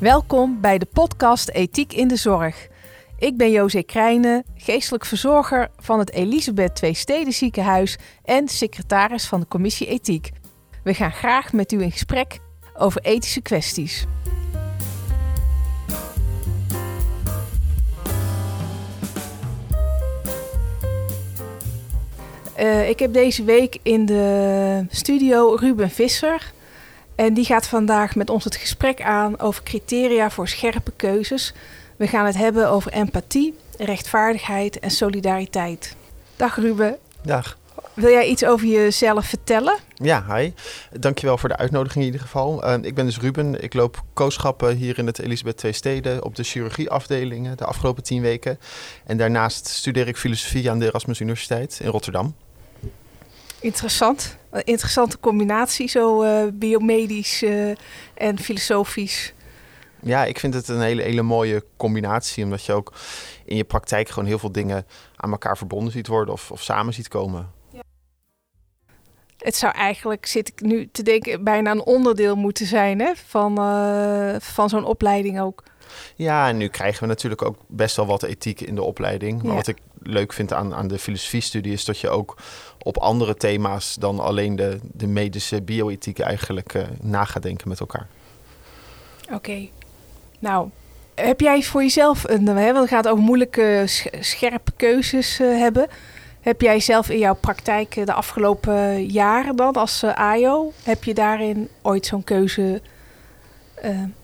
Welkom bij de podcast Ethiek in de Zorg. Ik ben José Krijnen, geestelijk verzorger van het Elisabeth Twee Steden Ziekenhuis en secretaris van de Commissie Ethiek. We gaan graag met u in gesprek over ethische kwesties. Uh, ik heb deze week in de studio Ruben Visser. En die gaat vandaag met ons het gesprek aan over criteria voor scherpe keuzes. We gaan het hebben over empathie, rechtvaardigheid en solidariteit. Dag Ruben. Dag. Wil jij iets over jezelf vertellen? Ja, hi. Dankjewel voor de uitnodiging in ieder geval. Uh, ik ben dus Ruben. Ik loop kooschappen hier in het Elisabeth Twee Steden op de chirurgieafdelingen de afgelopen tien weken. En daarnaast studeer ik filosofie aan de Erasmus Universiteit in Rotterdam. Interessant. Een interessante combinatie, zo uh, biomedisch uh, en filosofisch. Ja, ik vind het een hele, hele mooie combinatie, omdat je ook in je praktijk gewoon heel veel dingen aan elkaar verbonden ziet worden of, of samen ziet komen. Ja. Het zou eigenlijk, zit ik nu te denken, bijna een onderdeel moeten zijn hè? van, uh, van zo'n opleiding ook. Ja, en nu krijgen we natuurlijk ook best wel wat ethiek in de opleiding. Maar wat ik leuk vind aan, aan de filosofiestudie is dat je ook op andere thema's dan alleen de, de medische bioethiek eigenlijk uh, na gaat denken met elkaar. Oké. Nou, heb jij voor jezelf een, hè, want het gaat over moeilijke, scherpe keuzes uh, hebben. Heb jij zelf in jouw praktijk eh, de afgelopen jaren dan als AJO, heb je daarin ooit zo'n keuze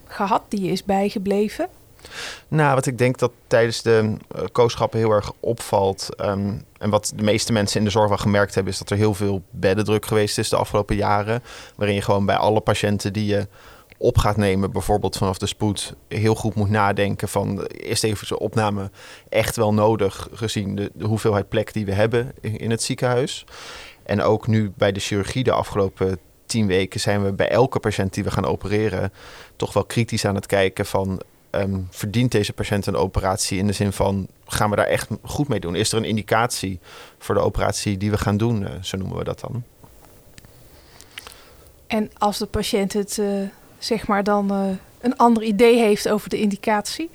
gehad die is bijgebleven? Nou, wat ik denk dat tijdens de uh, kooschappen heel erg opvalt. Ehm, en wat de meeste mensen in de zorg wel gemerkt hebben, is dat er heel veel beddendruk geweest is de afgelopen jaren. Waarin je gewoon bij alle patiënten die je op gaat nemen, bijvoorbeeld vanaf de spoed, heel goed moet nadenken van is deze opname echt wel nodig gezien de, hoeveelheid plek die we hebben in, het ziekenhuis. En ook nu bij de chirurgie de afgelopen tien weken zijn we bij elke patiënt die we gaan opereren toch wel kritisch aan het kijken van um, verdient deze patiënt een operatie in de zin van gaan we daar echt goed mee doen? Is er een indicatie voor de operatie die we gaan doen? Uh, zo noemen we dat dan. En als de patiënt het uh, zeg maar dan uh, een ander idee heeft over de indicatie?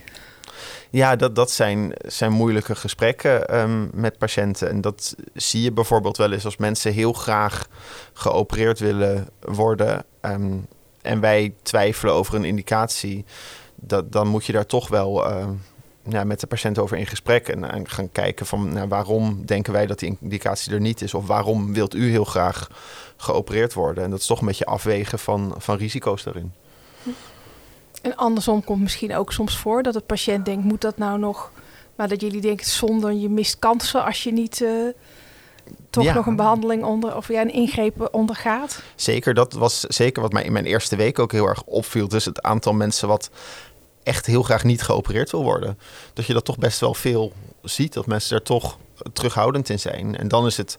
Ja, dat, dat zijn, zijn moeilijke gesprekken um, met patiënten. En dat zie je bijvoorbeeld wel eens als mensen heel graag geopereerd willen worden. Um, en wij twijfelen over een indicatie dat, dan moet je daar toch wel uh, ja, met de patiënt over in gesprek en, en gaan kijken van nou, waarom denken wij dat die indicatie er niet is of waarom wilt u heel graag geopereerd worden. En dat is toch een beetje afwegen van, van risico's daarin. En andersom komt misschien ook soms voor dat de patiënt denkt, moet dat nou nog, maar dat jullie denken zonder je mist kansen als je niet... Uh toch nog een behandeling onder of ja, een ingreep ondergaat? Zeker, dat was zeker wat mij in mijn eerste week ook heel erg opviel. Dus het aantal mensen wat echt heel graag niet geopereerd wil worden. Dat je dat toch best wel veel ziet, dat mensen er toch terughoudend in zijn. En dan is het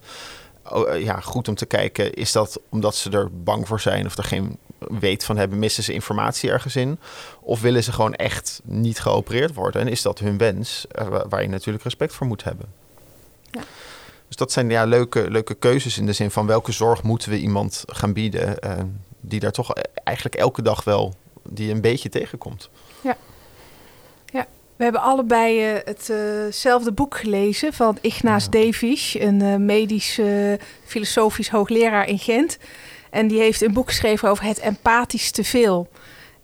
oh, eh, ja, goed om te kijken, is dat omdat ze er bang voor zijn of er geen weet van hebben, missen ze informatie ergens in? Of willen ze gewoon echt niet geopereerd worden? En is dat hun wens, eh, waar je natuurlijk respect voor moet hebben? Ja. Dus dat zijn ja, leuke, leuke keuzes in de zin van welke zorg moeten we iemand gaan bieden, uh, die daar toch eigenlijk elke dag wel die een beetje tegenkomt. Ja. ja. We hebben allebei uh, hetzelfde uh boek gelezen van Ignace ja. Davies, een uh, medisch filosofisch hoogleraar in Gent. En die heeft een boek geschreven over het empathisch teveel.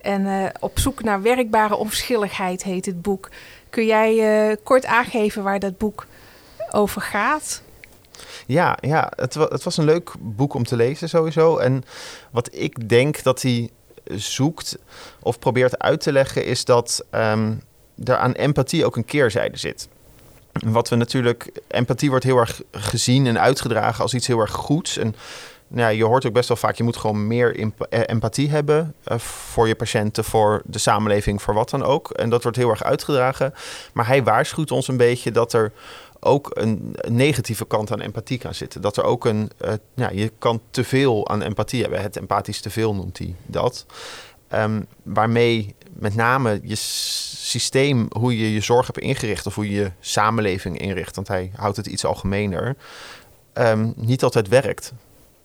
En op zoek naar werkbare onverschilligheid heet het boek. Kun jij kort aangeven waar dat boek over gaat? Ja, ja het, het was een leuk boek om te lezen sowieso. En wat ik denk dat hij zoekt of probeert uit te leggen, is dat um, er aan empathie ook een keerzijde zit. Wat we natuurlijk, empathie wordt heel erg gezien en uitgedragen als iets heel erg goeds. En nou je hoort ook best wel vaak, je moet gewoon meer eh, empathie hebben uh, voor je patiënten, voor de samenleving, voor wat dan ook. En dat wordt heel erg uitgedragen. Maar hij waarschuwt ons een beetje dat er ook een negatieve kant aan empathie kan zitten. Dat er ook een, uh, ja, je kan te veel aan empathie hebben. Het empathisch te veel noemt hij dat. Um, waarmee met name je systeem, hoe je je zorg hebt ingericht of hoe je je samenleving inricht, want hij houdt het iets algemener, um, niet altijd werkt.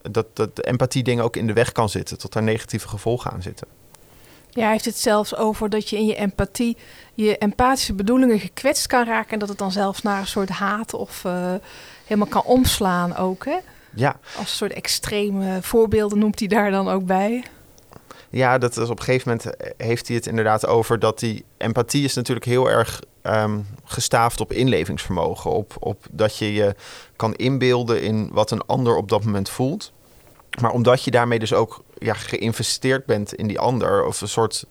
Dat, dat de empathie dingen ook in de weg kan zitten, tot er negatieve gevolgen aan zitten. Ja, hij heeft het zelfs over dat je in je empathie je empathische bedoelingen gekwetst kan raken en dat het dan zelfs naar een soort haat of uh, helemaal kan omslaan ook. Hè? Ja. Als een soort extreme voorbeelden noemt hij daar dan ook bij. Ja, dat is op een gegeven moment eh, heeft hij het inderdaad over dat die empathie is natuurlijk heel erg um, gestaafd op inlevingsvermogen. Op, op dat je je kan inbeelden in wat een ander op dat moment voelt. Maar omdat je daarmee dus ook ja, geïnvesteerd bent in die ander, of een soort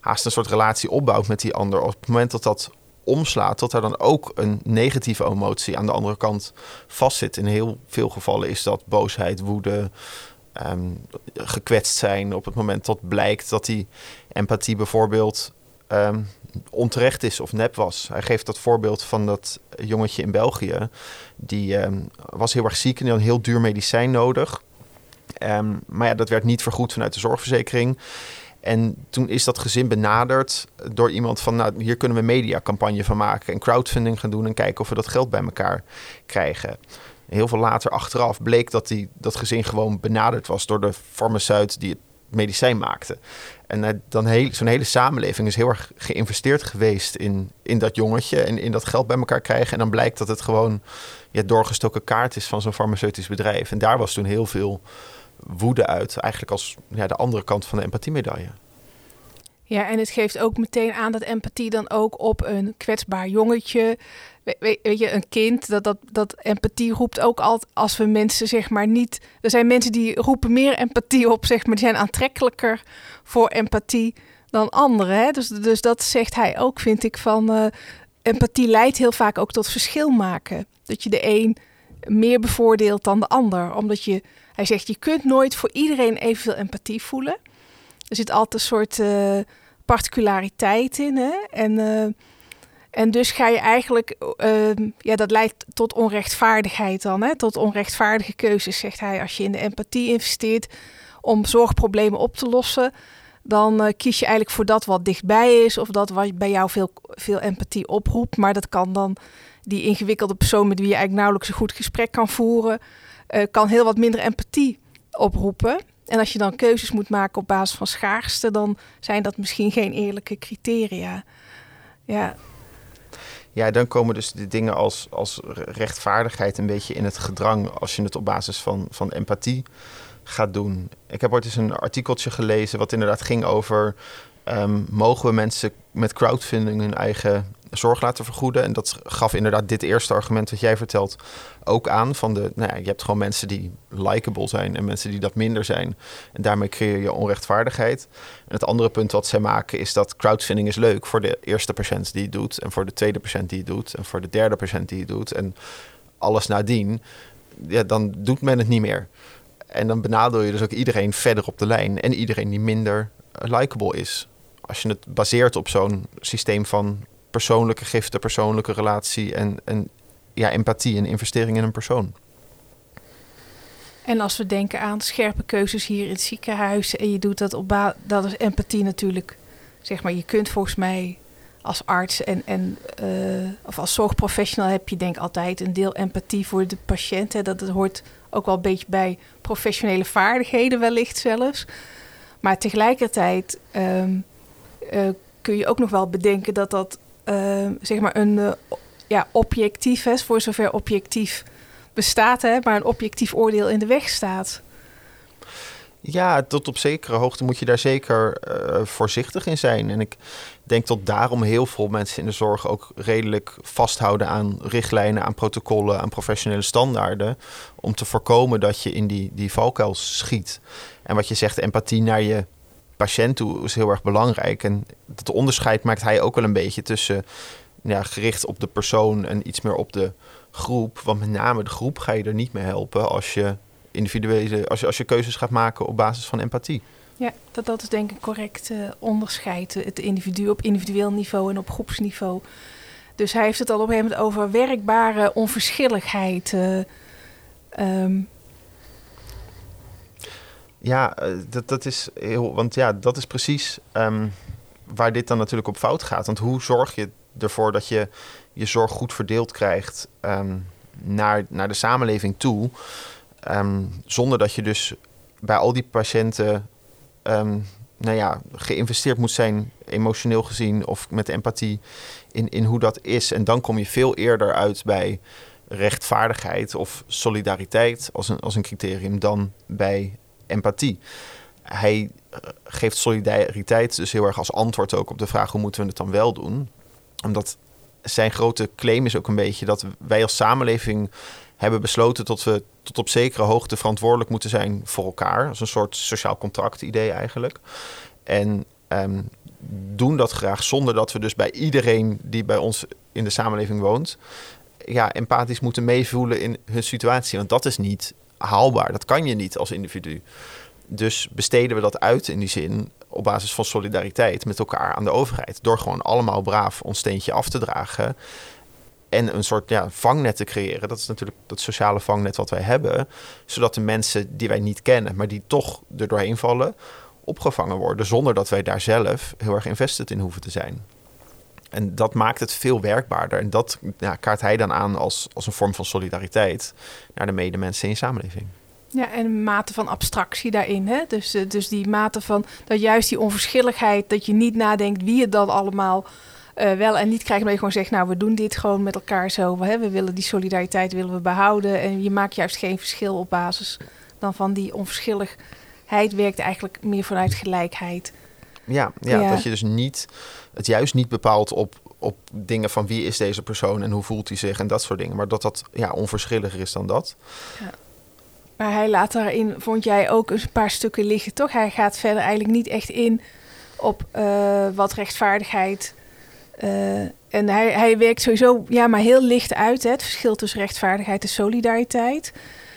haast een soort relatie opbouwt met die ander, op het moment dat dat omslaat, dat er dan ook een negatieve emotie aan de andere kant vastzit. In heel veel gevallen is dat boosheid, woede, um, gekwetst zijn. Op het moment dat blijkt dat die empathie bijvoorbeeld um, onterecht is of nep was. Hij geeft dat voorbeeld van dat jongetje in België. Die um, was heel erg ziek en had heel duur medicijn nodig. Maar ja, dat werd niet vergoed vanuit de zorgverzekering. En toen is dat gezin benaderd door iemand van, nou, hier kunnen we mediacampagne van maken en crowdfunding gaan doen en kijken of we dat geld bij elkaar krijgen. Heel veel later achteraf bleek dat die, dat gezin gewoon benaderd was door de farmaceut die het medicijn maakte. En uh, dan heel, zo'n hele samenleving is heel erg geïnvesteerd geweest in, in dat jongetje en in dat geld bij elkaar krijgen. En dan blijkt dat het gewoon ja, doorgestoken kaart is van zo'n farmaceutisch bedrijf. En daar was toen heel veel woede uit, eigenlijk als ja, de andere kant van de empathiemedaille. Ja, en het geeft ook meteen aan dat empathie dan ook op een kwetsbaar jongetje. weet je, een kind, dat, dat, dat empathie roept ook altijd als we mensen zeg maar niet. Er zijn mensen die roepen meer empathie op, zeg maar, die zijn aantrekkelijker voor empathie dan anderen. Hè? Dus, dus dat zegt hij ook, vind ik, van uh, empathie leidt heel vaak ook tot verschil maken. Dat je de een meer bevoordeelt dan de ander. Omdat je, hij zegt, je kunt nooit voor iedereen evenveel empathie voelen. Er zit altijd een soort uh, particulariteit in. Hè? En, uh, en dus ga je eigenlijk, uh, ja, dat leidt tot onrechtvaardigheid dan. Hè? Tot onrechtvaardige keuzes, zegt hij. Als je in de empathie investeert om zorgproblemen op te lossen, dan kies je eigenlijk voor dat wat dichtbij is of dat wat bij jou veel, veel empathie oproept. Maar dat kan dan die ingewikkelde persoon met wie je eigenlijk nauwelijks een goed gesprek kan voeren, kan heel wat minder empathie oproepen. En als je dan keuzes moet maken op basis van schaarste, dan zijn dat misschien geen eerlijke criteria. Ja. Ja, dan komen dus de dingen als, als rechtvaardigheid een beetje in het gedrang als je het op basis van, van empathie gaat doen. Ik heb ooit eens een artikeltje gelezen wat inderdaad ging over um, mogen we mensen met crowdfunding hun eigen zorg laten vergoeden. En dat gaf inderdaad dit eerste argument wat jij vertelt ook aan. Van de, nou ja, je hebt gewoon mensen die likable zijn en mensen die dat minder zijn. En daarmee creëer je onrechtvaardigheid. En het andere punt wat zij maken is dat crowdfunding is leuk voor de eerste patiënt die het doet. En voor de tweede patiënt die het doet. En voor de derde patiënt die het doet. En alles nadien, ja, dan doet men het niet meer. En dan benadeel je dus ook iedereen verder op de lijn. En iedereen die minder likable is. Als je het baseert op zo'n systeem van persoonlijke giften, persoonlijke relatie en, en ja, empathie en investering in een persoon. En als we denken aan scherpe keuzes hier in het ziekenhuis en je doet dat op basis, dat is empathie natuurlijk. Zeg maar, je kunt volgens mij als arts en, en uh, of als zorgprofessional heb je denk altijd een deel empathie voor de patiënt. Hè. Dat, dat hoort ook wel een beetje bij professionele vaardigheden wellicht zelfs. Maar tegelijkertijd uh, kun je ook nog wel bedenken dat dat uh, zeg maar een uh, ja, objectief is, voor zover objectief bestaat, hè, maar een objectief oordeel in de weg staat. Ja, tot op zekere hoogte moet je daar zeker voorzichtig in zijn. En ik denk dat daarom heel veel mensen in de zorg ook redelijk vasthouden aan richtlijnen, aan protocollen, aan professionele standaarden. Om te voorkomen dat je in die, die valkuil schiet. En wat je zegt, empathie naar je patiënt toe is heel erg belangrijk. En dat onderscheid maakt hij ook wel een beetje tussen ja, gericht op de persoon en iets meer op de groep. Want met name de groep ga je er niet mee helpen als je individuele, als je, als je keuzes gaat maken op basis van empathie. Ja, dat, dat is denk ik correct uh, onderscheid. Het individu op individueel niveau en op groepsniveau. Dus hij heeft het al op een gegeven moment over werkbare onverschilligheid. Uh, um, ja, eh, dat, dat is heel. Want ja, dat is precies um, waar dit dan natuurlijk op fout gaat. Want hoe zorg je ervoor dat je je zorg goed verdeeld krijgt um, naar, naar de samenleving toe? Um, zonder dat je dus bij al die patiënten nou ja, geïnvesteerd moet zijn, emotioneel gezien of met empathie, in, in hoe dat is. En dan kom je veel eerder uit bij rechtvaardigheid of solidariteit als een, als een criterium dan bij empathie. Hij eh, geeft solidariteit dus heel erg als antwoord ook op de vraag hoe moeten we het dan wel doen. Omdat zijn grote claim is ook een beetje dat wij als samenleving hebben besloten dat we tot op zekere hoogte verantwoordelijk moeten zijn voor elkaar. Als een soort sociaal contract idee eigenlijk. En ehm, doen dat graag zonder dat we dus bij iedereen die bij ons in de samenleving woont, ja, empathisch moeten meevoelen in hun situatie. Want dat is niet haalbaar. Dat kan je niet als individu. Dus besteden we dat uit in die zin op basis van solidariteit met elkaar aan de overheid. Door gewoon allemaal braaf ons steentje af te dragen. En een soort ja, vangnet te creëren. Dat is natuurlijk dat sociale vangnet wat wij hebben. Zodat de mensen die wij niet kennen, maar die toch er doorheen vallen, opgevangen worden. Zonder dat wij daar zelf heel erg invested in hoeven te zijn. En dat maakt het veel werkbaarder. En dat ja, kaart hij dan aan als, als een vorm van solidariteit naar de medemensen in je samenleving. Ja, en een mate van abstractie daarin. Hè? Dus, eh, dus die mate van dat juist die onverschilligheid, dat je niet nadenkt wie het dan allemaal uh, wel en niet krijgt, maar je gewoon zegt, nou, we doen dit gewoon met elkaar zo. Hè? We willen die solidariteit willen we behouden. En je maakt juist geen verschil op basis dan van die onverschilligheid werkt eigenlijk meer vanuit gelijkheid. Ja, ja, ja, dat je dus niet het juist niet bepaalt op, op dingen van wie is deze persoon en hoe voelt hij zich en dat soort dingen. Maar dat dat ja, onverschilliger is dan dat. Ja. Maar hij laat daarin, vond jij ook een paar stukken liggen, toch? Hij gaat verder eigenlijk niet echt in op uh, wat rechtvaardigheid. Uh, en hij, hij werkt sowieso ja, maar heel licht uit, hè, het verschil tussen rechtvaardigheid en solidariteit.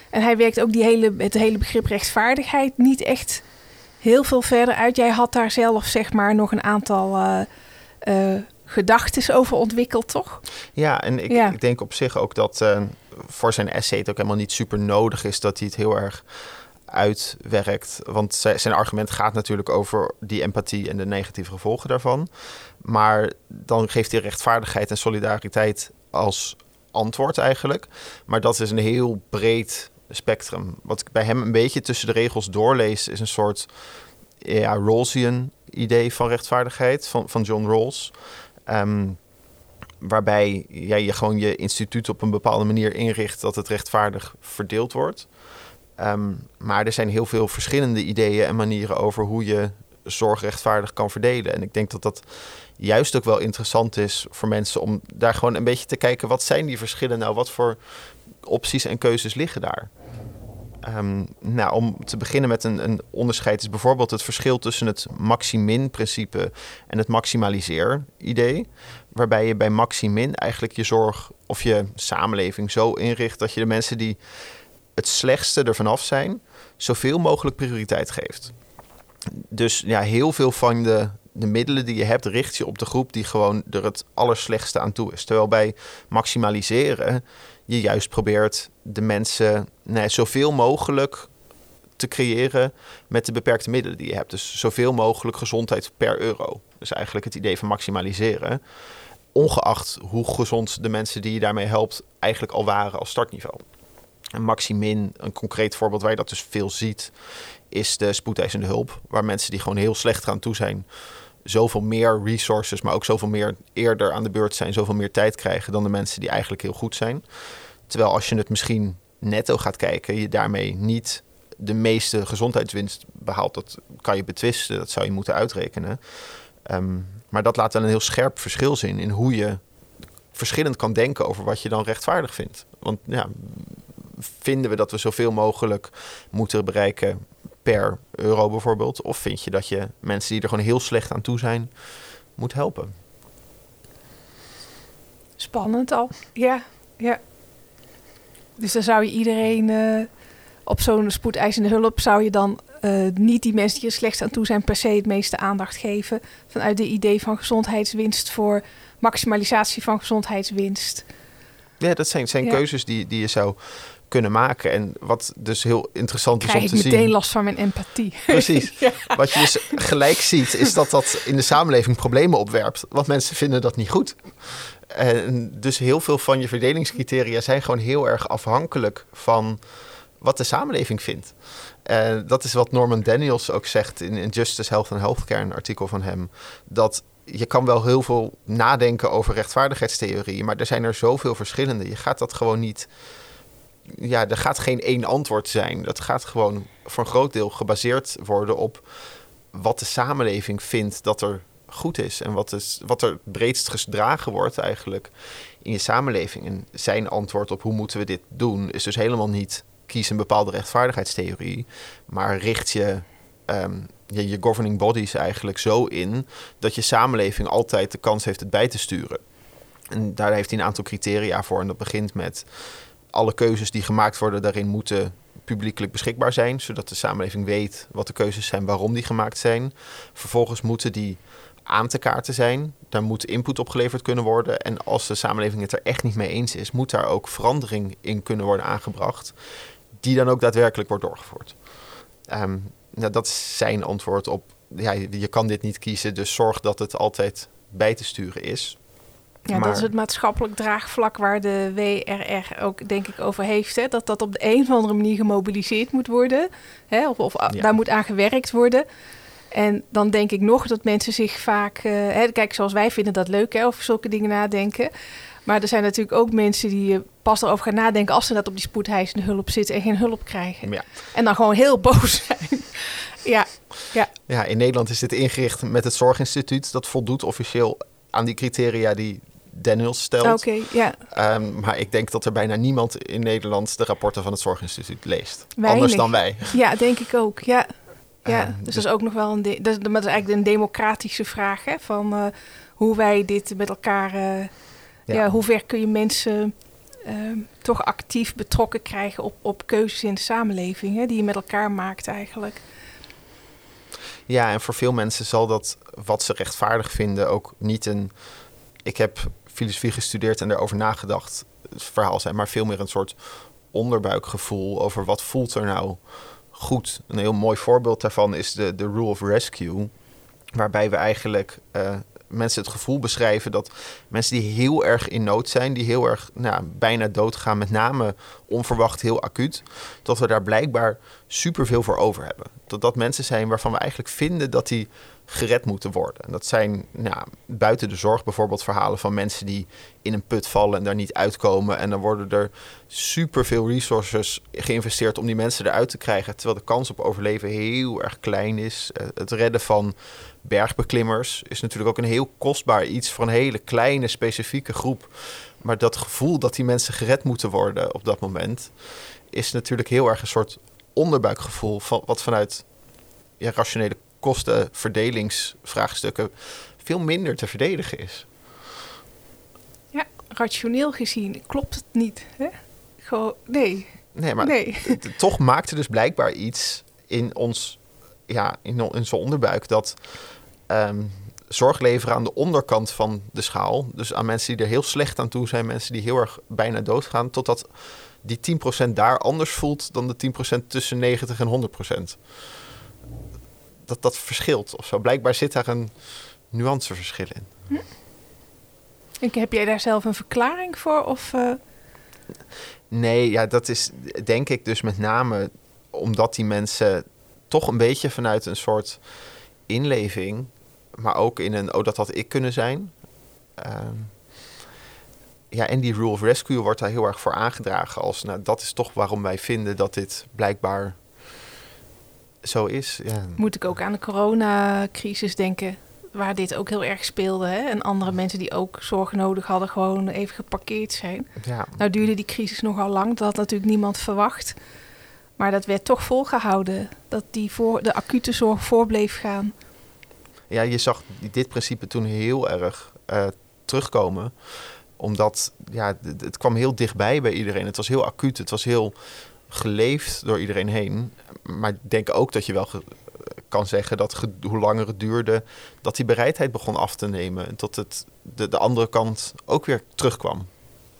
En hij werkt ook die hele, het hele begrip rechtvaardigheid niet echt heel veel verder uit. Jij had daar zelf zeg maar nog een aantal uh, uh, gedachten over ontwikkeld, toch? Ja, en ik, ik denk op zich ook dat uh, voor zijn essay het ook helemaal niet super nodig is dat hij het heel erg uitwerkt. Want zijn argument gaat natuurlijk over die empathie en de negatieve gevolgen daarvan. Maar dan geeft hij rechtvaardigheid en solidariteit als antwoord eigenlijk. Maar dat is een heel breed spectrum. Wat ik bij hem een beetje tussen de regels doorlees, is een soort ja, Rawlsian idee van rechtvaardigheid van, van John Rawls. Ehm, waarbij ja, je gewoon je instituut op een bepaalde manier inricht dat het rechtvaardig verdeeld wordt. Ehm, maar er zijn heel veel verschillende ideeën en manieren over hoe je zorg rechtvaardig kan verdelen. En ik denk dat dat juist ook wel interessant is voor mensen om daar gewoon een beetje te kijken wat zijn die verschillen nou, wat voor opties en keuzes liggen daar. Um, nou, om te beginnen met een, een, onderscheid is bijvoorbeeld het verschil tussen het maximin-principe en het maximaliseer-idee. Waarbij je bij maximin eigenlijk je zorg of je samenleving zo inricht dat je de mensen die het slechtste ervan af zijn, zoveel mogelijk prioriteit geeft. Dus ja, heel veel van de, de middelen die je hebt, richt je op de groep die gewoon er het allerslechtste aan toe is. Terwijl bij maximaliseren je juist probeert de mensen nee, zoveel mogelijk te creëren met de beperkte middelen die je hebt. Dus zoveel mogelijk gezondheid per euro. Dus eigenlijk het idee van maximaliseren. Ongeacht hoe gezond de mensen die je daarmee helpt eigenlijk al waren als startniveau. En Maximin, een concreet voorbeeld waar je dat dus veel ziet, is de spoedeisende hulp. Waar mensen die gewoon heel slecht gaan toe zijn, zoveel meer resources, maar ook zoveel meer eerder aan de beurt zijn, zoveel meer tijd krijgen dan de mensen die eigenlijk heel goed zijn. Terwijl als je het misschien netto gaat kijken, je daarmee niet de meeste gezondheidswinst behaalt. Dat kan je betwisten, dat zou je moeten uitrekenen. Ehm, maar dat laat wel een heel scherp verschil zien in hoe je verschillend kan denken over wat je dan rechtvaardig vindt. Want ja, vinden we dat we zoveel mogelijk moeten bereiken per euro bijvoorbeeld? Of vind je dat je mensen die er gewoon heel slecht aan toe zijn, moet helpen? Spannend al. Ja, ja. Dus dan zou je iedereen uh, op zo'n spoedeisende hulp zou je dan uh, niet die mensen die er slecht aan toe zijn per se het meeste aandacht geven vanuit de idee van gezondheidswinst voor maximalisatie van gezondheidswinst. Ja, dat zijn, zijn keuzes die, die je zou kunnen maken. En wat dus heel interessant is om te zien. zien. meteen last van mijn empathie. Precies. Wat je dus gelijk ziet, is dat dat in de samenleving problemen opwerpt. Want mensen vinden dat niet goed. En dus heel veel van je verdelingscriteria zijn gewoon heel erg afhankelijk van wat de samenleving vindt. Uh, dat is wat Norman Daniels ook zegt in, in Justice, Health and Healthcare, een artikel van hem. Dat je kan wel heel veel nadenken over rechtvaardigheidstheorie, maar er zijn er zoveel verschillende. Je gaat dat gewoon niet. Ja, er gaat geen één antwoord zijn. Dat gaat gewoon voor een groot deel gebaseerd worden op wat de samenleving vindt dat er goed is. En wat, is, wat er breedst gedragen wordt eigenlijk in je samenleving. En zijn antwoord op hoe moeten we dit doen is dus helemaal niet kies een bepaalde rechtvaardigheidstheorie, maar richt je, um, je, je governing bodies eigenlijk zo in dat je samenleving altijd de kans heeft het bij te sturen. En daar heeft hij een aantal criteria voor. En dat begint met alle keuzes die gemaakt worden daarin moeten publiekelijk beschikbaar zijn, zodat de samenleving weet wat de keuzes zijn, waarom die gemaakt zijn. Vervolgens moeten die aan te kaarten zijn. Daar moet input op geleverd kunnen worden. En als de samenleving het er echt niet mee eens is, moet daar ook verandering in kunnen worden aangebracht. Die dan ook daadwerkelijk wordt doorgevoerd. Ehm, nou, dat is zijn antwoord op. Ja, je kan dit niet kiezen, dus zorg dat het altijd bij te sturen is. Ja, maar... dat is het maatschappelijk draagvlak waar de WRR ook denk ik over heeft. Hè? Dat dat op de een of andere manier gemobiliseerd moet worden. Hè? Of, of daar moet aan gewerkt worden. En dan denk ik nog dat mensen zich vaak... Uh, hè, kijk, zoals wij vinden dat leuk, hè, over zulke dingen nadenken. Maar er zijn natuurlijk ook mensen die uh, pas erover gaan nadenken... als ze net op die spoedheisende hulp zitten en geen hulp krijgen. Ja. En dan gewoon heel boos zijn. ja, ja. ja, in Nederland is dit ingericht met het Zorginstituut. Dat voldoet officieel aan die criteria die Daniels stelt. Oké, ja. Um, maar ik denk dat er bijna niemand in Nederland de rapporten van het Zorginstituut leest. Anders dan wij. Ja, denk ik ook. Ja, ja, dus, dus, dat is ook nog wel een. dat, is, dat is eigenlijk een democratische vraag hè, van uh, hoe wij dit met elkaar. Uh, ja. ja. hoe ver kun je mensen uh, toch actief betrokken krijgen op, op keuzes in de samenleving, hè, die je met elkaar maakt eigenlijk. Ja, en voor veel mensen zal dat wat ze rechtvaardig vinden ook niet een. Ik heb filosofie gestudeerd en daarover nagedacht. verhaal zijn, maar veel meer een soort onderbuikgevoel over wat voelt er nou goed. Een heel mooi voorbeeld daarvan is de, de Rule of Rescue. Waarbij we eigenlijk uh, mensen het gevoel beschrijven dat mensen die heel erg in nood zijn, die heel erg nou, bijna doodgaan, met name onverwacht heel acuut, dat we daar blijkbaar superveel voor over hebben. Dat dat mensen zijn waarvan we eigenlijk vinden dat die gered moeten worden. En dat zijn nou, buiten de zorg bijvoorbeeld verhalen van mensen die in een put vallen en daar niet uitkomen. En dan worden er superveel resources geïnvesteerd om die mensen eruit te krijgen. Terwijl de kans op overleven heel erg klein is. Eh, het redden van bergbeklimmers is natuurlijk ook een heel kostbaar iets voor een hele kleine specifieke groep. Maar dat gevoel dat die mensen gered moeten worden op dat moment is natuurlijk heel erg een soort onderbuikgevoel van wat vanuit ja, rationele kostenverdelingsvraagstukken veel minder te verdedigen is. Ja, rationeel gezien klopt het niet. Hè? Gewoon, nee. Nee, maar nee. toch maakt er dus blijkbaar iets in ons, ja, in onze onderbuik dat um, zorg leveren aan de onderkant van de schaal. Dus aan mensen die er heel slecht aan toe zijn, mensen die heel erg bijna doodgaan, totdat die 10% daar anders voelt dan de 10% tussen 90 en 100% dat dat verschilt of zo. Blijkbaar zit daar een nuanceverschil in. Hm? Heb jij daar zelf een verklaring voor? Of, uh... Nee, ja, dat is denk ik dus met name omdat die mensen toch een beetje vanuit een soort inleving, maar ook in een, oh, dat had ik kunnen zijn. Ehm, ja, en die rule of rescue wordt daar heel erg voor aangedragen als, nou, dat is toch waarom wij vinden dat dit blijkbaar zo is. Ja. Moet ik ook aan de coronacrisis denken, waar dit ook heel erg speelde. Hè? En andere mensen die ook zorg nodig hadden, gewoon even geparkeerd zijn. Ja. Nou duurde die crisis nogal lang, dat had natuurlijk niemand verwacht. Maar dat werd toch volgehouden, dat die voor de acute zorg voor bleef gaan. Ja, je zag dit principe toen heel erg uh, terugkomen omdat ja, het kwam heel dichtbij bij iedereen. Het was heel acuut. Het was heel geleefd door iedereen heen. Maar ik denk ook dat je wel kan zeggen dat hoe langer het duurde, dat die bereidheid begon af te nemen. En tot het, de, de andere kant ook weer terugkwam.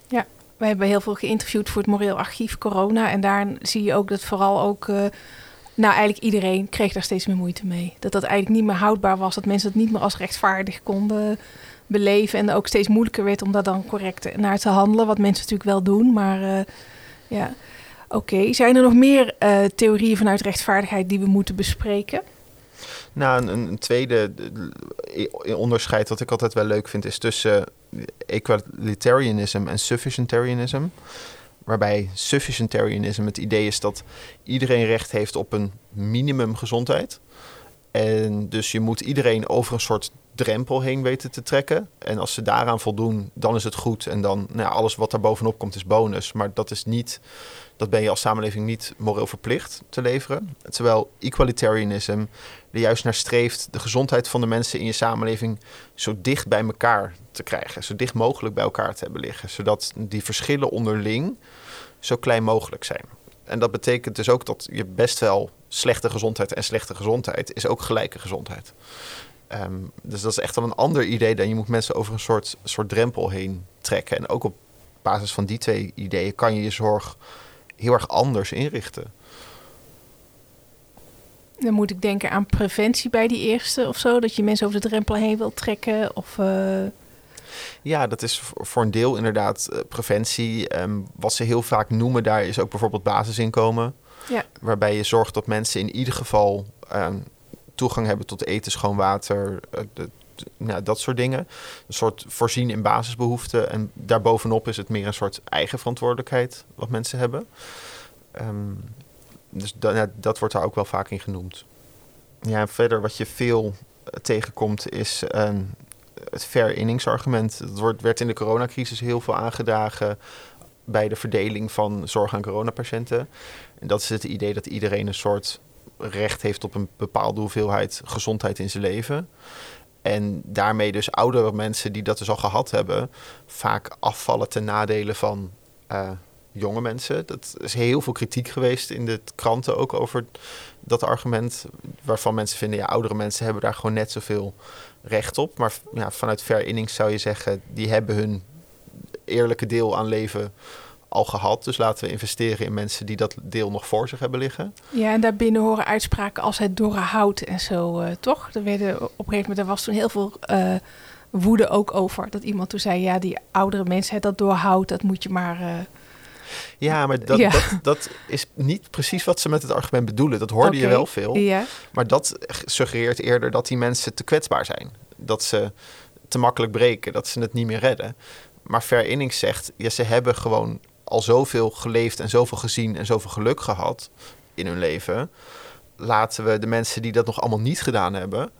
Ja, we hebben heel veel geïnterviewd voor het Moreel Archief Corona. En daar zie je ook dat vooral ook. Uh, nou, eigenlijk iedereen kreeg daar steeds meer moeite mee. Dat dat eigenlijk niet meer houdbaar was. Dat mensen het niet meer als rechtvaardig konden beleven. En ook steeds moeilijker werd om daar dan correct naar te handelen. Wat mensen natuurlijk wel doen. Maar uh, ja, Oké, zijn er nog meer uh, theorieën vanuit rechtvaardigheid die we moeten bespreken? Nou, een, een, tweede onderscheid wat ik altijd wel leuk vind is tussen equalitarianism en sufficientarianism. Waarbij sufficientarianism het idee is dat iedereen recht heeft op een minimum gezondheid. En dus je moet iedereen over een soort drempel heen weten te trekken. En als ze daaraan voldoen, dan is het goed. En dan, nou alles wat daar bovenop komt, is bonus. Maar dat is niet, dat ben je als samenleving niet moreel verplicht te leveren. Terwijl equalitarianism er juist naar streeft de gezondheid van de mensen in je samenleving zo dicht bij elkaar te krijgen. Zo dicht mogelijk bij elkaar te hebben liggen. Zodat die verschillen onderling zo klein mogelijk zijn. En dat betekent dus ook dat je best wel slechte gezondheid en slechte gezondheid is ook gelijke gezondheid. Um, dus dat is echt wel een ander idee dan je moet mensen over een soort, soort drempel heen trekken. En ook op basis van die twee ideeën kan je je zorg heel erg anders inrichten. Dan moet ik denken aan preventie bij die eerste of zo. Dat je mensen over de drempel heen wilt trekken. Of, uh... Ja, dat is voor een deel inderdaad uh, preventie. Um, wat ze heel vaak noemen daar is ook bijvoorbeeld basisinkomen. Ja. Waarbij je zorgt dat mensen in ieder geval um, toegang hebben tot eten, schoon water, uh, de, nou, dat soort dingen. Een soort voorzien in basisbehoeften. En daarbovenop is het meer een soort eigen verantwoordelijkheid wat mensen hebben. Um, dus dat, dat wordt daar ook wel vaak in genoemd. Ja, verder wat je veel eh, tegenkomt is uh, het fair inningsargument. Dat wordt, werd in de coronacrisis heel veel aangedragen bij de verdeling van zorg aan coronapatiënten. En dat is het idee dat iedereen een soort recht heeft op een bepaalde hoeveelheid gezondheid in zijn leven. En daarmee dus oudere mensen die dat dus al gehad hebben, vaak afvallen ten nadele van uh, jonge mensen. Dat is heel veel kritiek geweest in de kranten ook over dat argument. Waarvan mensen vinden, ja, oudere mensen hebben daar gewoon net zoveel recht op. Maar ja, vanuit ver innings zou je zeggen, die hebben hun eerlijke deel aan leven al gehad. Dus laten we investeren in mensen die dat deel nog voor zich hebben liggen. Ja, en daarbinnen horen uitspraken als het dorre hout en zo, uh, toch? Er werden op een gegeven moment, er was toen heel veel uh, woede ook over. Dat iemand toen zei, ja, die oudere mensen, dat doorhout, dat moet je maar... Uh, ja, maar dat, dat, dat, is niet precies wat ze met het argument bedoelen. Dat hoorde je wel veel. Ja. Maar dat suggereert eerder dat die mensen te kwetsbaar zijn. Dat ze te makkelijk breken, dat ze het niet meer redden. Maar Ver Innings zegt, ja, ze hebben gewoon al zoveel geleefd en zoveel gezien en zoveel geluk gehad in hun leven. Laten we de mensen die dat nog allemaal niet gedaan hebben,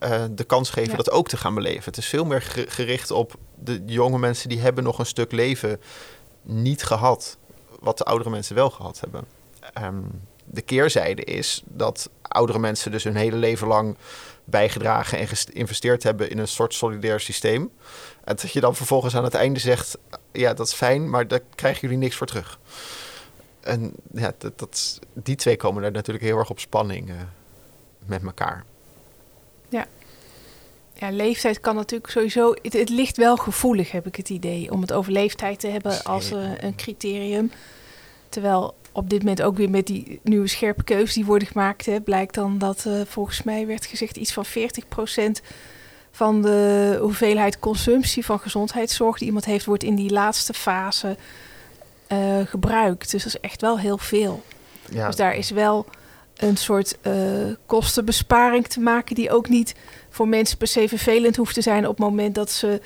uh, de kans geven dat ook te gaan beleven. Het is veel meer gericht op de jonge mensen die hebben nog een stuk leven niet gehad, wat de oudere mensen wel gehad hebben. Um, de keerzijde is dat oudere mensen dus hun hele leven lang bijgedragen en geïnvesteerd hebben in een soort solidair systeem. En dat je dan vervolgens aan het einde zegt: ja, dat is fijn, maar daar krijgen jullie niks voor terug. En ja, dat, dat die twee komen daar natuurlijk heel erg op spanning uh, met elkaar. Ja. Ja, leeftijd kan natuurlijk sowieso. Het, het, ligt wel gevoelig, heb ik het idee, om het over leeftijd te hebben als uh, een criterium. Terwijl op dit moment ook weer met die nieuwe scherpe keuzes die worden gemaakt, hè, blijkt dan dat uh, volgens mij werd gezegd iets van 40% van de hoeveelheid consumptie van gezondheidszorg die iemand heeft, wordt in die laatste fase uh, gebruikt. Dus dat is echt wel heel veel. Ja. Dus daar is wel een soort uh, kostenbesparing te maken die ook niet voor mensen per se vervelend hoeft te zijn op het moment dat ze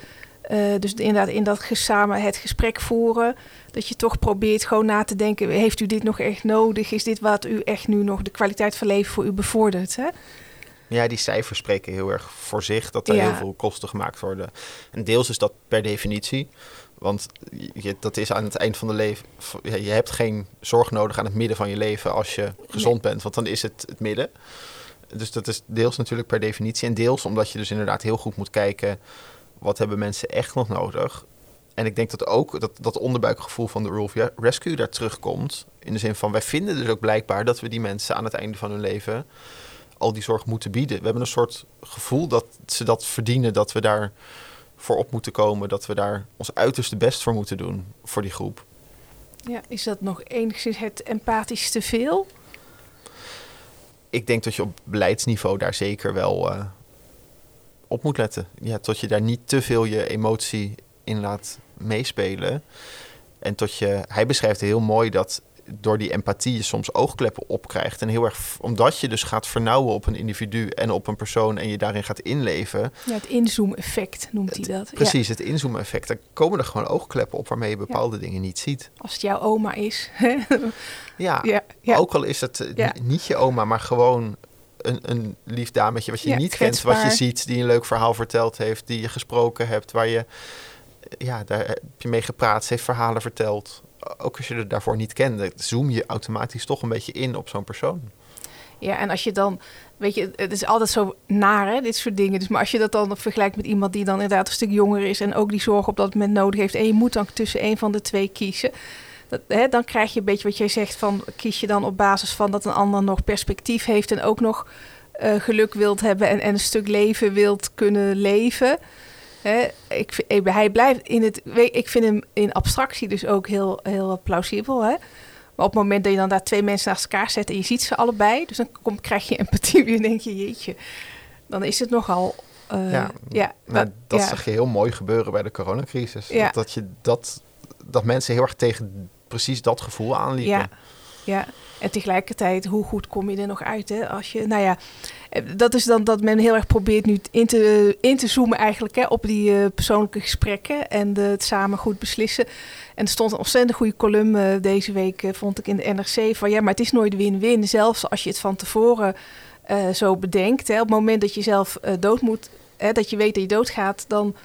uh, dus inderdaad in dat samen het gesprek voeren. Dat je toch probeert gewoon na te denken: heeft u dit nog echt nodig? Is dit wat u echt nu nog de kwaliteit van leven voor u bevordert? Hè? Ja, die cijfers spreken heel erg voor zich dat er heel veel kosten gemaakt worden. En deels is dat per definitie. Want je, dat is aan het eind van de leven. Je hebt geen zorg nodig aan het midden van je leven als je gezond bent, want dan is het het midden. Dus dat is deels natuurlijk per definitie. En deels omdat je dus inderdaad heel goed moet kijken. Wat hebben mensen echt nog nodig? En ik denk dat ook dat, dat onderbuikgevoel van de Rule of Rescue daar terugkomt. In de zin van, wij vinden dus ook blijkbaar dat we die mensen aan het einde van hun leven al die zorg moeten bieden. We hebben een soort gevoel dat ze dat verdienen, dat we daar voor op moeten komen, dat we daar ons uiterste best voor moeten doen voor die groep. Ja, is dat nog enigszins het empathisch te veel? Ik denk dat je op beleidsniveau daar zeker wel uh, op moet letten. Ja, tot je daar niet te veel je emotie in laat meespelen. En tot je, hij beschrijft heel mooi dat door die empathie je soms oogkleppen opkrijgt. En heel erg, omdat je dus gaat vernauwen op een individu en op een persoon en je daarin gaat inleven. Ja, het inzoom-effect noemt hij dat. Precies, het inzoom-effect. Dan komen er gewoon oogkleppen op waarmee je bepaalde dingen niet ziet. Als het jouw oma is. ja, ja, ook al is het eh, niet je oma, maar gewoon een, een lief dametje wat je niet kent, wat je ziet, die een leuk verhaal verteld heeft, die je gesproken hebt, waar je, ja, daar heb je mee gepraat, ze heeft verhalen verteld. Ook als je het daarvoor niet kende, zoom je automatisch toch een beetje in op zo'n persoon. Ja, en als je dan, weet je, het is altijd zo naar, hè, dit soort dingen. Dus, maar als je dat dan vergelijkt met iemand die dan inderdaad een stuk jonger is en ook die zorg op dat moment nodig heeft, en je moet dan tussen een van de twee kiezen, dat, hè, dan krijg je een beetje wat jij zegt van, kies je dan op basis van dat een ander nog perspectief heeft en ook nog uh, geluk wilt hebben en, en een stuk leven wilt kunnen leven. Hè, ik, hij blijft in het. Ik vind hem in abstractie dus ook heel, heel plausibel. Hè? Maar op het moment dat je dan daar twee mensen naast elkaar zet en je ziet ze allebei, dus dan kom, krijg je empathie weer en denk je, jeetje, dan is het nogal. Uh, ja, ja, nou, dat ja. zag je heel mooi gebeuren bij de coronacrisis. Ja. Dat, dat, je dat, dat mensen heel erg tegen precies dat gevoel aanliepen. Ja, ja. En tegelijkertijd, hoe goed kom je er nog uit? Hè? Als je, nou ja, dat is dan dat men heel erg probeert nu in te, in te zoomen eigenlijk hè, op die uh, persoonlijke gesprekken en het samen goed beslissen. En er stond een ontzettend goede column deze week, vond ik in de NRC, van ja, maar het is nooit win-win. Zelfs als je het van tevoren zo bedenkt, hè, op het moment dat je zelf dood moet, hè, dat je weet dat je doodgaat, dan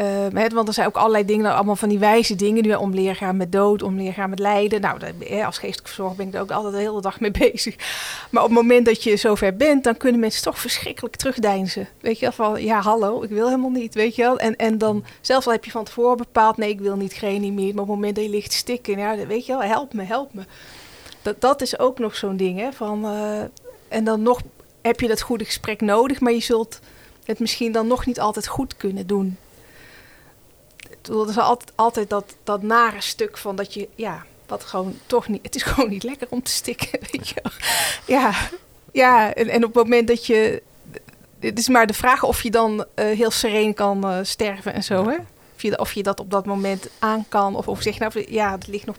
uh, want er zijn ook allerlei dingen, allemaal van die wijze dingen. Nu om leren gaan met dood, om leren gaan met lijden. Nou, als geestelijke verzorger ben ik er ook altijd de hele dag mee bezig. Maar op het moment dat je zover bent, dan kunnen mensen toch verschrikkelijk terugdeinzen. Weet je wel, van ja, hallo, ik wil helemaal niet, weet je wel. En, en dan, zelfs al heb je van tevoren bepaald, nee, ik wil niet geen meer. Maar op het moment dat je ligt stikken, ja, weet je wel, help me, help me. Dat, dat is ook nog zo'n ding, hè. Van, uh, en dan nog heb je dat goede gesprek nodig, maar je zult het misschien dan nog niet altijd goed kunnen doen er is altijd, altijd dat, dat nare stuk van dat je, ja, wat gewoon toch niet, het is gewoon niet lekker om te stikken, weet je Ja, ja en, en op het moment dat je, het is maar de vraag of je dan uh, heel sereen kan uh, sterven en zo, hè? Of je, of je dat op dat moment aan kan, of, of zeg nou, ja, het ligt nog.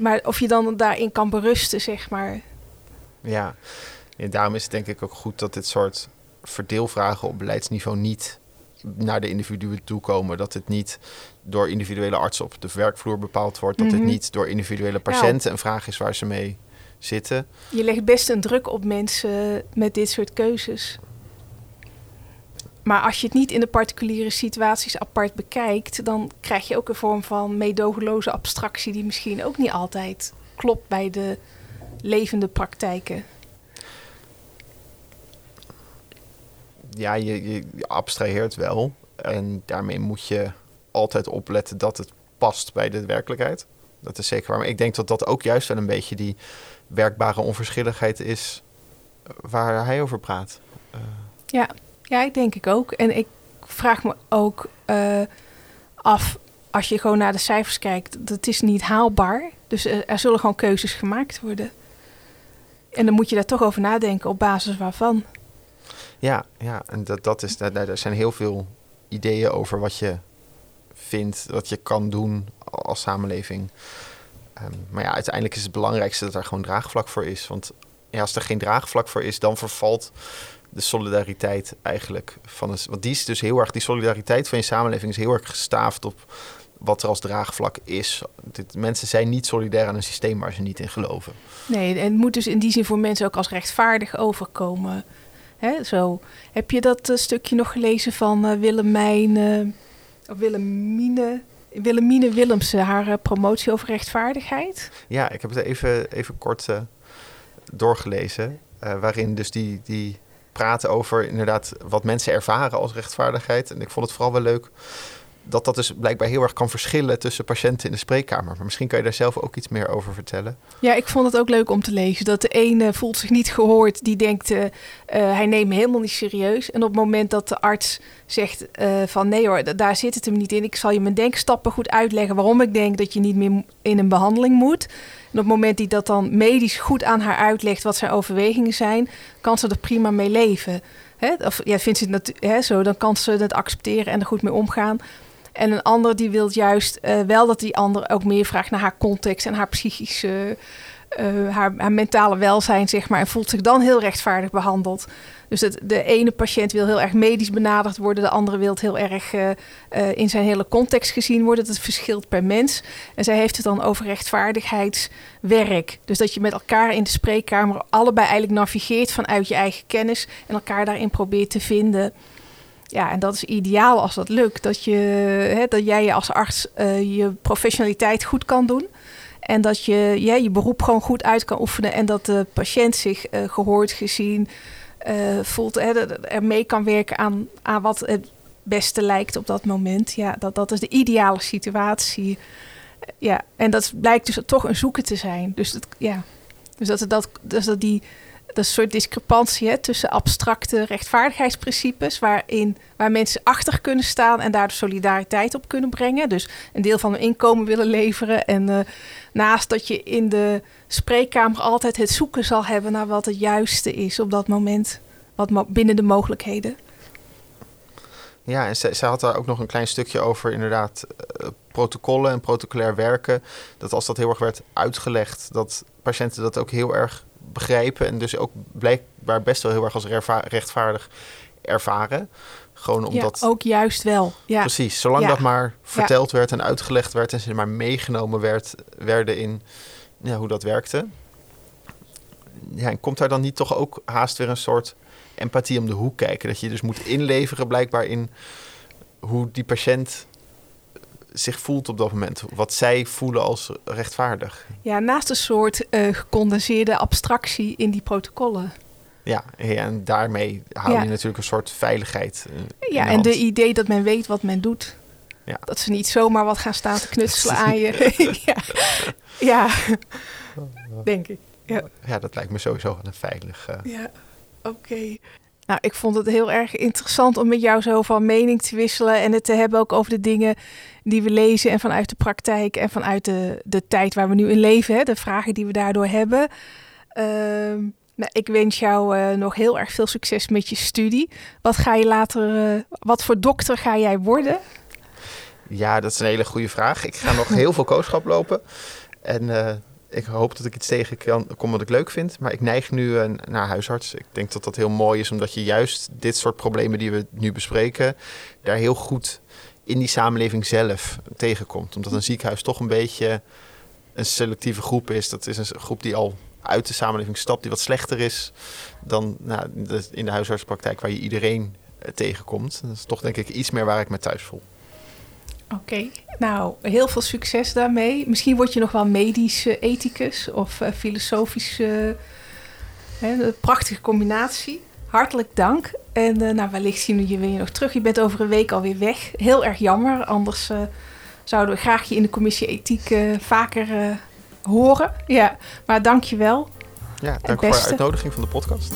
Maar of je dan daarin kan berusten, zeg maar. Ja, en daarom is het denk ik ook goed dat dit soort verdeelvragen op beleidsniveau niet naar de individuen toe komen. Dat het niet door individuele artsen op de werkvloer bepaald wordt. Dat het mhm. niet door individuele patiënten een vraag is waar ze mee zitten. Je legt best een druk op mensen met dit soort keuzes. Maar als je het niet in de particuliere situaties apart bekijkt, dan krijg je ook een vorm van meedogenloze abstractie die misschien ook niet altijd klopt bij de levende praktijken. Ja, je, je, abstraheert wel. En daarmee moet je altijd opletten dat het past bij de werkelijkheid. Dat is zeker waar. Maar ik denk dat dat ook juist wel een beetje die werkbare onverschilligheid is eh, waar hij over praat. Uh. Ja, ja, ik denk ik ook. En ik vraag me ook uh, af, als je gewoon naar de cijfers kijkt, dat is niet haalbaar. Dus er zullen gewoon keuzes gemaakt worden. En dan moet je daar toch over nadenken op basis waarvan. Ja, ja en dat, dat is, daar, er zijn heel veel ideeën over wat je vindt, wat je kan doen als samenleving. Um, maar ja, uiteindelijk is het belangrijkste dat er gewoon draagvlak voor is. Want ja, als er geen draagvlak voor is, dan vervalt de solidariteit eigenlijk van een. Want die is dus heel erg, die solidariteit van je samenleving is heel erg gestaafd op wat er als draagvlak is. Mensen zijn niet solidair aan een systeem waar ze niet in geloven. Nee, en het moet dus in die zin voor mensen ook als rechtvaardig overkomen. Hè, zo. Heb je dat uh, stukje nog gelezen van uh, Willemijn, uh, Willemine, Willemine Willemsen, haar promotie over rechtvaardigheid? Ja, ik heb het even, even kort doorgelezen. waarin dus die, die praten over inderdaad wat mensen ervaren als rechtvaardigheid. En ik vond het vooral wel leuk dat dat dus blijkbaar heel erg kan verschillen tussen patiënten in de spreekkamer. Maar misschien kan je daar zelf ook iets meer over vertellen. Ja, ik vond het ook leuk om te lezen. Dat de ene voelt zich niet gehoord, die denkt uh, uh, hij neemt me helemaal niet serieus. En op het moment dat de arts zegt uh, van nee hoor, daar zit het hem niet in. Ik zal je mijn denkstappen goed uitleggen waarom ik denk dat je niet meer in een behandeling moet. En op het moment die dat dan medisch goed aan haar uitlegt wat zijn overwegingen zijn, kan ze er prima mee leven. Of ja, vindt ze het zo, dan kan ze het accepteren en er goed mee omgaan. En een ander die wil juist uh, wel dat die ander ook meer vraagt naar haar context en haar psychische, uh, haar, haar, mentale welzijn, zeg maar. En voelt zich dan heel rechtvaardig behandeld. Dus het, de ene patiënt wil heel erg medisch benaderd worden, de andere wil heel erg uh, in zijn hele context gezien worden. Dat verschilt per mens. En zij heeft het dan over rechtvaardigheidswerk. Dus dat je met elkaar in de spreekkamer allebei eigenlijk navigeert vanuit je eigen kennis en elkaar daarin probeert te vinden. Ja, en dat is ideaal als dat lukt. Dat, je, hè, dat jij als arts uh, je professionaliteit goed kan doen. En dat je ja, je beroep gewoon goed uit kan oefenen. En dat de patiënt zich uh, gehoord, gezien uh, voelt. Hè, er mee kan werken aan, aan wat het beste lijkt op dat moment. Ja, dat, dat is de ideale situatie. Ja, en dat blijkt dus toch een zoeken te zijn. Dus, dat, ja. dus dat, dat, dus dat die dat soort discrepantie hè, tussen abstracte rechtvaardigheidsprincipes, waarin, waar mensen achter kunnen staan en daar de solidariteit op kunnen brengen. Dus een deel van hun inkomen willen leveren. En uh, naast dat je in de spreekkamer altijd het zoeken zal hebben naar wat het juiste is op dat moment, wat binnen de mogelijkheden. Ja, en zij, had daar ook nog een klein stukje over, inderdaad, uh, protocollen en protocolair werken. Dat als dat heel erg werd uitgelegd, dat patiënten dat ook heel erg begrijpen en dus ook blijkbaar best wel heel erg als rechtvaardig ervaren. Gewoon omdat. Ja, ook juist wel. Ja. Precies. Zolang dat maar verteld werd en uitgelegd werd en ze maar meegenomen werd, werden in ja, hoe dat werkte. Ja, en komt daar dan niet toch ook haast weer een soort empathie om de hoek kijken? Dat je dus moet inleveren, blijkbaar in hoe die patiënt zich voelt op dat moment. Wat zij voelen als rechtvaardig. Ja, naast een soort uh, gecondenseerde abstractie in die protocollen. Ja, en daarmee hou je natuurlijk een soort veiligheid. Uh, ja, en de idee dat men weet wat men doet. Ja. Dat ze niet zomaar wat gaan staan te knutselen aan je. ja. ja, denk ik. Ja. ja, dat lijkt me sowieso een veilig. Uh... Ja, oké. Nou, ik vond het heel erg interessant om met jou zo van mening te wisselen en het te hebben ook over de dingen die we lezen en vanuit de praktijk en vanuit de, de tijd waar we nu in leven, hè, de vragen die we daardoor hebben. Uh, nou, ik wens jou uh, nog heel erg veel succes met je studie. Wat ga je later, uh, wat voor dokter ga jij worden? Ja, dat is een hele goede vraag. Ik ga nog heel veel kooschap lopen. En uh, ik hoop dat ik iets tegen kan, kom wat ik leuk vind. Maar ik neig nu uh, naar huisarts. Ik denk dat dat heel mooi is, omdat je juist dit soort problemen die we nu bespreken, daar heel goed in die samenleving zelf tegenkomt. Omdat een ziekenhuis toch een beetje een selectieve groep is. Dat is een groep die al uit de samenleving stapt, die wat slechter is dan nou, in de huisartspraktijk waar je iedereen eh, tegenkomt. Dat is toch denk ik iets meer waar ik me thuis voel. Oké, nou heel veel succes daarmee. Misschien word je nog wel medisch ethicus of uh, filosofisch. Uh, een prachtige combinatie. Hartelijk dank. En uh, nou, wellicht zien we je nog terug. Je bent over een week alweer weg. Heel erg jammer. Anders zouden we graag je in de commissie ethiek vaker horen. Ja, maar dank je wel. Ja, dank voor de uitnodiging van de podcast.